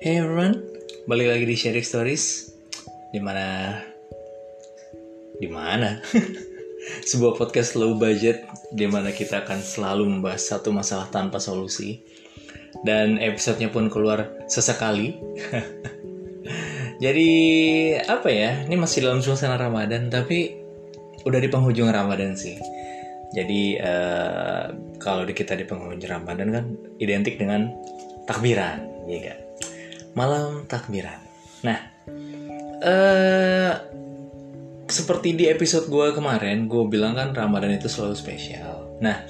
Hey everyone, balik lagi di Sharing Stories. Di mana, di mana? Sebuah podcast low budget di mana kita akan selalu membahas satu masalah tanpa solusi. Dan episodenya pun keluar sesekali. Jadi apa ya? Ini masih dalam suasana Ramadan, tapi udah di penghujung Ramadan sih. Jadi uh, kalau kita di penghujung Ramadan kan identik dengan takbiran, ya kan? Malam takbiran. Nah, uh, seperti di episode gue kemarin, gue bilang kan Ramadan itu selalu spesial. Nah,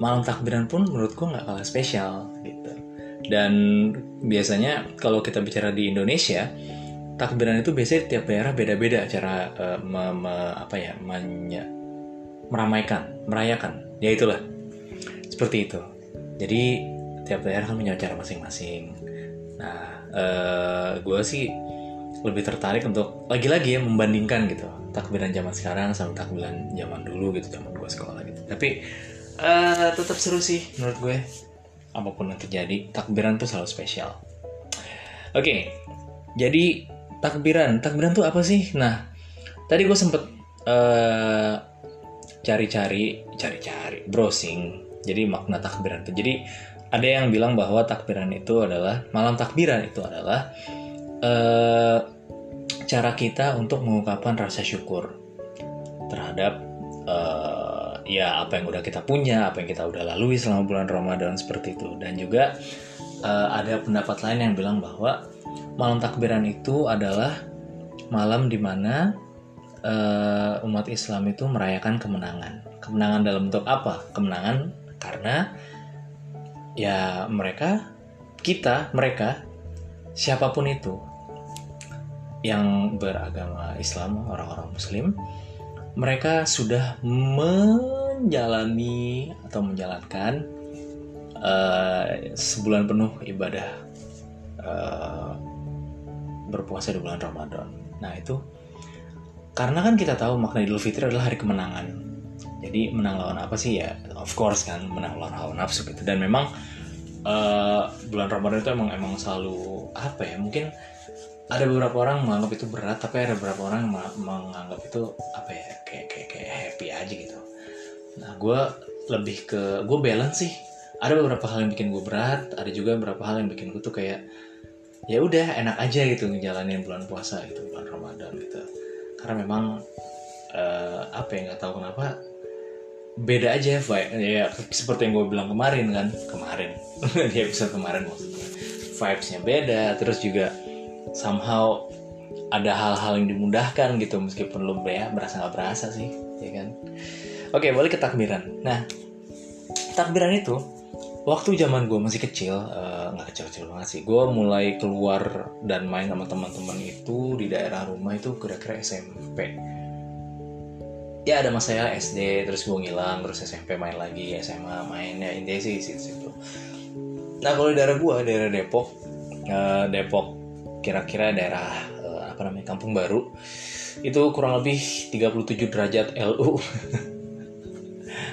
malam takbiran pun menurut gue nggak kalah spesial gitu. Dan biasanya kalau kita bicara di Indonesia, takbiran itu biasanya tiap daerah beda-beda cara uh, me, me, apa ya menya, meramaikan, merayakan. Ya itulah seperti itu. Jadi tiap daerah kan punya cara masing-masing. Nah, uh, gue sih lebih tertarik untuk lagi-lagi ya membandingkan gitu takbiran zaman sekarang sama takbiran zaman dulu gitu zaman gue sekolah gitu. Tapi uh, tetap seru sih menurut gue. Apa pun yang terjadi, takbiran tuh selalu spesial. Oke, okay, jadi takbiran, takbiran tuh apa sih? Nah, tadi gue sempet uh, cari-cari, cari-cari, browsing. Jadi makna takbiran tuh. Jadi ada yang bilang bahwa takbiran itu adalah malam takbiran itu adalah uh, cara kita untuk mengungkapkan rasa syukur terhadap uh, ya apa yang udah kita punya, apa yang kita udah lalui selama bulan Ramadan seperti itu. Dan juga uh, ada pendapat lain yang bilang bahwa malam takbiran itu adalah malam di mana uh, umat Islam itu merayakan kemenangan. Kemenangan dalam bentuk apa? Kemenangan karena ya mereka kita mereka siapa pun itu yang beragama Islam orang-orang Muslim mereka sudah menjalani atau menjalankan uh, sebulan penuh ibadah uh, berpuasa di bulan Ramadan. Nah itu karena kan kita tahu makna Idul Fitri adalah hari kemenangan jadi menang lawan apa sih? Ya of course kan menang lawan hawa nafsu gitu. Dan memang uh, bulan Ramadan itu emang emang selalu apa ya mungkin ada beberapa orang menganggap itu berat tapi ada beberapa orang yang menganggap itu apa ya kayak kayak kayak happy aja gitu. Nah gue lebih ke gue balance sih. Ada beberapa hal yang bikin gue berat ada juga beberapa hal yang bikin gue tuh kayak ya udah enak aja gitu ngejalanin bulan puasa gitu bulan Ramadan gitu. Karena memang uh, apa ya nggak tahu kenapa beda aja vibe. Ya seperti yang gue bilang kemarin kan. Kemarin. Di episode kemarin maksudnya. Vibesnya beda terus juga somehow ada hal-hal yang dimudahkan gitu meskipun lo ya berasa nggak berasa sih ya kan? Oke balik ke takbiran. Nah takbiran itu waktu zaman gue masih kecil eh, nggak uh, kecil-kecil banget sih gue mulai keluar dan main sama teman-teman itu di daerah rumah itu kira-kira SMP ya ada masa ya SD terus gue ngilang terus SMP main lagi SMA main ya intinya sih situ situ nah kalau daerah gue daerah Depok uh, Depok kira-kira daerah uh, apa namanya Kampung Baru itu kurang lebih 37 derajat LU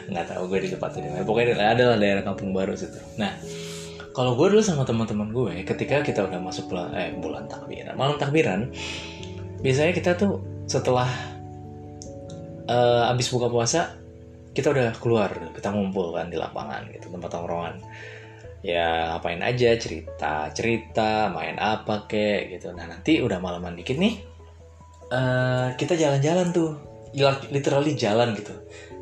nggak tahu gue di tempat ini. Pokoknya adalah daerah Kampung Baru situ. Nah kalau gue dulu sama teman-teman gue ketika kita udah masuk bulan eh bulan takbiran malam takbiran biasanya kita tuh setelah uh, abis buka puasa kita udah keluar kita ngumpul kan di lapangan gitu tempat tongkrongan. Ya ngapain aja cerita cerita main apa kek gitu. Nah nanti udah malaman dikit nih uh, kita jalan-jalan tuh. Literally jalan gitu.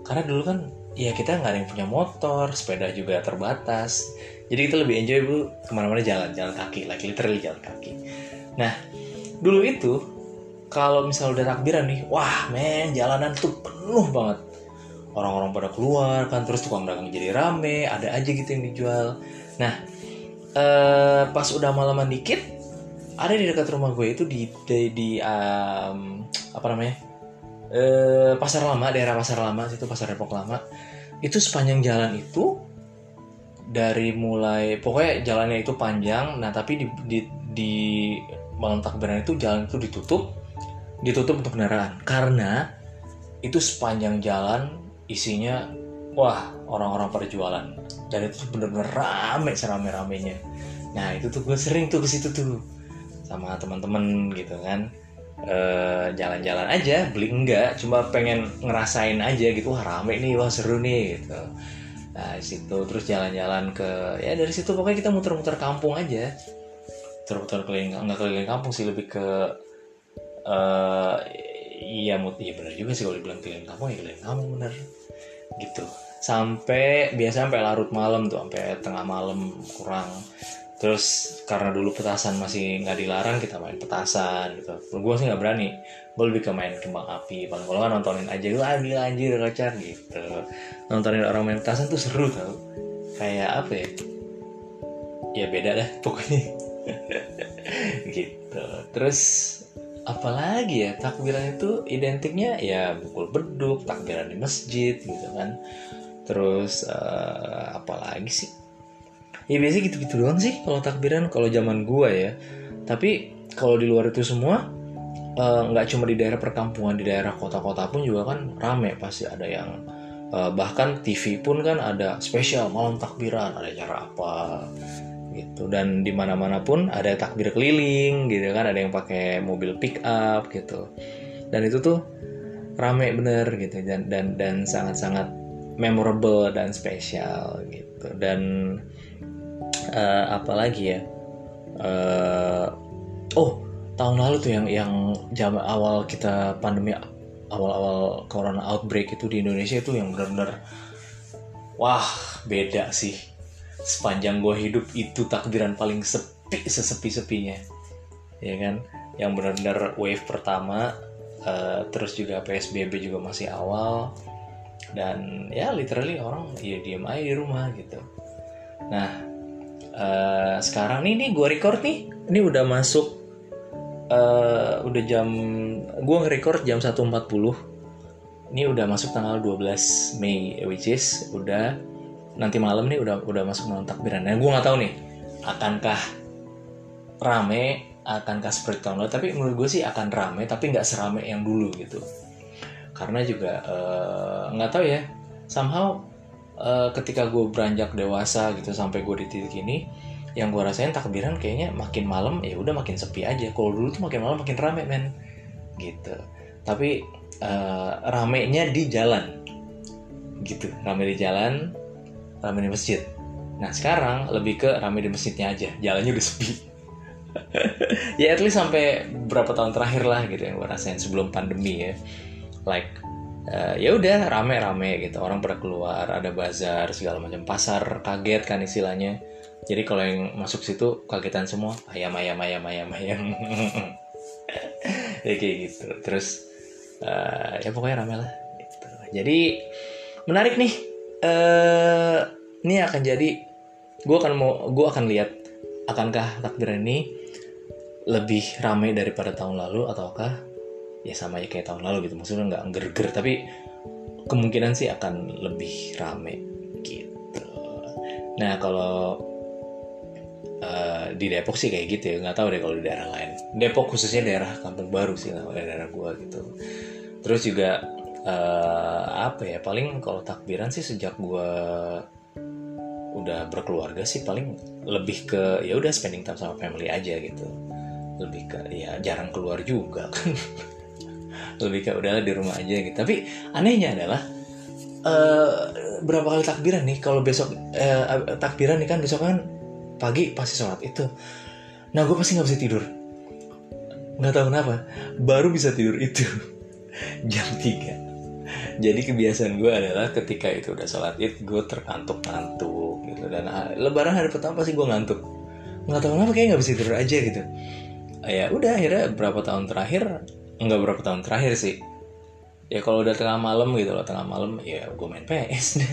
Karena dulu kan ya kita nggak ada yang punya motor sepeda juga terbatas. Jadi kita lebih enjoy dulu ke mana-mana jalan jalan kaki lagi literally jalan kaki. Nah dulu itu kalau misalnya udah takbiran nih wah men jalanan tuh penuh banget. Orang-orang pada keluar kan terus tukang dagang jadi rame ada aja gitu yang dijual. Nah eh, pas udah malaman dikit ada di dekat rumah gue itu di di, di um, apa namanya? Eh, pasar lama daerah pasar lama situ pasar Depok lama. Itu sepanjang jalan itu dari mulai pokoknya jalannya itu panjang nah tapi di di, di malam takbiran itu jalan itu ditutup ditutup untuk kendaraan. Karena itu sepanjang jalan isinya wah orang-orang pada jualan dan itu bener-bener rame serame-ramenya. Nah itu tuh gue sering tuh ke situ tuh sama teman-teman gitu kan. Eh, jalan-jalan aja beli enggak cuma pengen ngerasain aja gitu wah rame nih wah seru nih gitu. Nah situ terus jalan-jalan ke ya dari situ pokoknya kita muter-muter kampung aja. Muter-muter keliling nggak keliling kampung sih lebih ke eh iya mut iya bener juga sih kalau dibilang keliling kampung ya keliling kampung bener. Gitu. Sampai biasa sampai larut malam tuh sampai tengah malam kurang. Terus karena dulu petasan masih nggak dilarang kita main petasan gitu. Gue sih nggak berani. Gue lebih ke main kembang api. Paling kalau nontonin aja ah gila anjir kocak gitu. Nontonin orang main petasan tuh seru tau. Kayak apa ya? Ya beda dah pokoknya. Gitu. Terus apalagi ya takbiran itu identiknya ya pukul beduk takbiran di masjid gitu kan. Terus uh, apalagi sih? Ya biasanya gitu-gitu doang sih kalau takbiran kalau zaman gua ya. Tapi kalau di luar itu semua eh, nggak uh, cuma di daerah perkampungan di daerah kota-kota pun juga kan rame pasti. Ada yang uh, bahkan TV pun kan ada spesial malam takbiran ada acara apa gitu. Dan di mana-mana pun ada takbir keliling gitu kan ada yang pakai mobil pick up gitu. Dan itu tuh rame bener gitu dan dan dan sangat-sangat memorable dan spesial gitu. Dan uh, apa lagi ya? Uh, oh tahun lalu tuh yang yang jam awal kita pandemi awal-awal corona outbreak itu di Indonesia itu yang benar-benar wah beda sih sepanjang gue hidup itu takdiran paling sepi sesepi-sepinya. Ya kan? Yang benar-benar wave pertama uh, terus juga PSBB juga masih awal. Dan ya literally orang ya diem aja di rumah gitu. Nah uh, sekarang nih nih gue record nih. Ini udah masuk uh, udah jam gue nge-record jam 1.40 ini udah masuk tanggal 12 Mei which is udah nanti malam nih udah udah masuk malam takbiran. Nah gue nggak tahu nih akankah rame akankah seperti tahun lalu? Tapi menurut gue sih akan rame tapi nggak serame yang dulu gitu. Karena juga eh, nggak uh, tahu ya somehow uh, ketika gue beranjak dewasa gitu sampai gue di titik ini yang gue rasain takbiran kayaknya makin malam ya udah makin sepi aja. Kalau dulu tuh makin malam makin rame men. Gitu. Tapi uh, ramenya di jalan. Gitu rame di jalan rame di masjid. Nah sekarang lebih ke rame di masjidnya aja. Jalannya udah sepi. Ya at least sampai berapa tahun terakhir lah gitu yang gue rasain sebelum pandemi ya. Like uh, ya udah rame-rame gitu. Orang pada keluar ada bazar segala macam. Pasar kaget kan istilahnya. Jadi kalau yang masuk situ kagetan semua. Ayam ayam ayam ayam ayam. Ya kayak gitu. Terus uh, ya pokoknya rame lah gitu. jadi menarik nih uh, ini akan jadi gue akan mau gue akan lihat akankah takbiran ini lebih ramai daripada tahun lalu ataukah ya sama aja kayak tahun lalu gitu. Maksudnya nggak ger-ger tapi kemungkinan sih akan lebih rame gitu. Nah kalau uh, di Depok sih kayak gitu ya. Nggak tahu deh kalau di daerah lain. Depok khususnya daerah Kampung Baru sih daerah gua gitu. Terus juga uh, apa ya paling kalau takbiran sih sejak gua udah berkeluarga sih paling lebih ke ya udah spending time sama family aja gitu. Lebih ke ya jarang keluar juga. Kan lebih kayak udahlah di rumah aja gitu. Tapi anehnya adalah uh, berapa kali takbiran nih? Kalau besok uh, takbiran nih kan besok kan pagi pasti sholat itu. Nah gue pasti nggak bisa tidur. Nggak tahu kenapa. Baru bisa tidur itu. Jam 3 jadi kebiasaan gue adalah ketika itu udah sholat id gue terkantuk-kantuk gitu. Dan lebaran hari pertama pasti gue ngantuk. Nggak tahu kenapa kayak nggak bisa tidur aja gitu. Ya udah akhirnya berapa tahun terakhir nggak berapa tahun terakhir sih. Ya kalau udah tengah malam gitu loh tengah malam ya gue main PS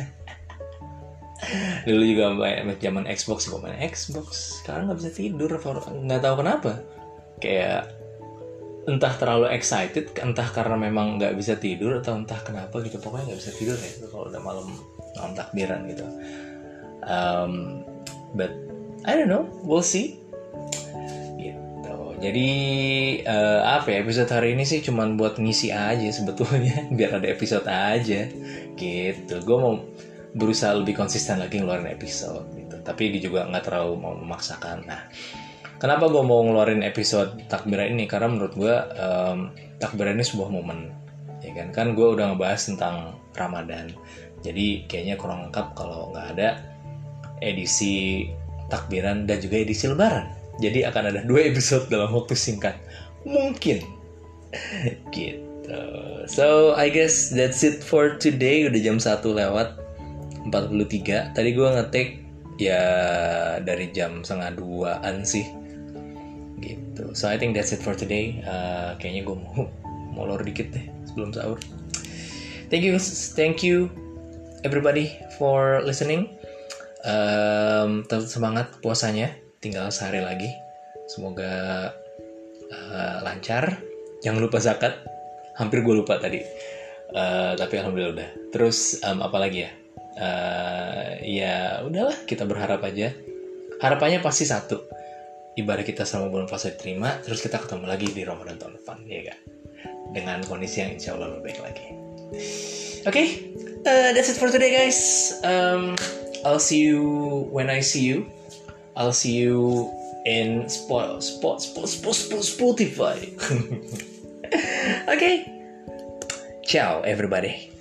dulu juga main zaman Xbox gue main Xbox. Sekarang nggak bisa tidur nggak tahu kenapa. Kayak entah terlalu excited entah karena memang nggak bisa tidur atau entah kenapa gitu. Pokoknya nggak bisa tidur ya kalau udah malam malam takbiran gitu. Um, but I don't know we'll see. Jadi uh, apa ya episode hari ini sih cuman buat ngisi aja sebetulnya biar ada episode aja. Gitu. Gue mau berusaha lebih konsisten lagi ngeluarin episode. gitu. Tapi dia juga nggak terlalu mau memaksakan. Nah kenapa gue mau ngeluarin episode takbiran ini? Karena menurut gue um, takbiran ini sebuah momen ya kan? Kan gue udah ngebahas tentang Ramadan. Jadi kayaknya kurang lengkap kalau nggak ada edisi takbiran dan juga edisi lebaran. Jadi akan ada dua episode dalam waktu singkat. Mungkin. Gitu. So I guess that's it for today. Udah jam 1 lewat 43 tadi gue ngetik ya dari jam setengah duaan sih. Gitu. So I think that's it for today. Uh, kayaknya gue mau molor dikit deh sebelum sahur. Thank you thank you everybody for listening. Um, tetap semangat puasanya. Tinggal sehari lagi. Semoga uh, lancar. Jangan lupa zakat. Hampir gue lupa tadi. Uh, tapi alhamdulillah udah. Terus um, apa lagi ya uh, ya udahlah kita berharap aja. Harapannya pasti satu ibadah kita selama bulan puasa diterima terus kita ketemu lagi di Ramadan tahun depan ya kan dengan kondisi yang insya Allah lebih baik lagi. Oke okay, uh, that's it for today guys. Um, I'll see you when I see you. I'll see you in spot spot spot spot, spot Spotify. Okay. Ciao everybody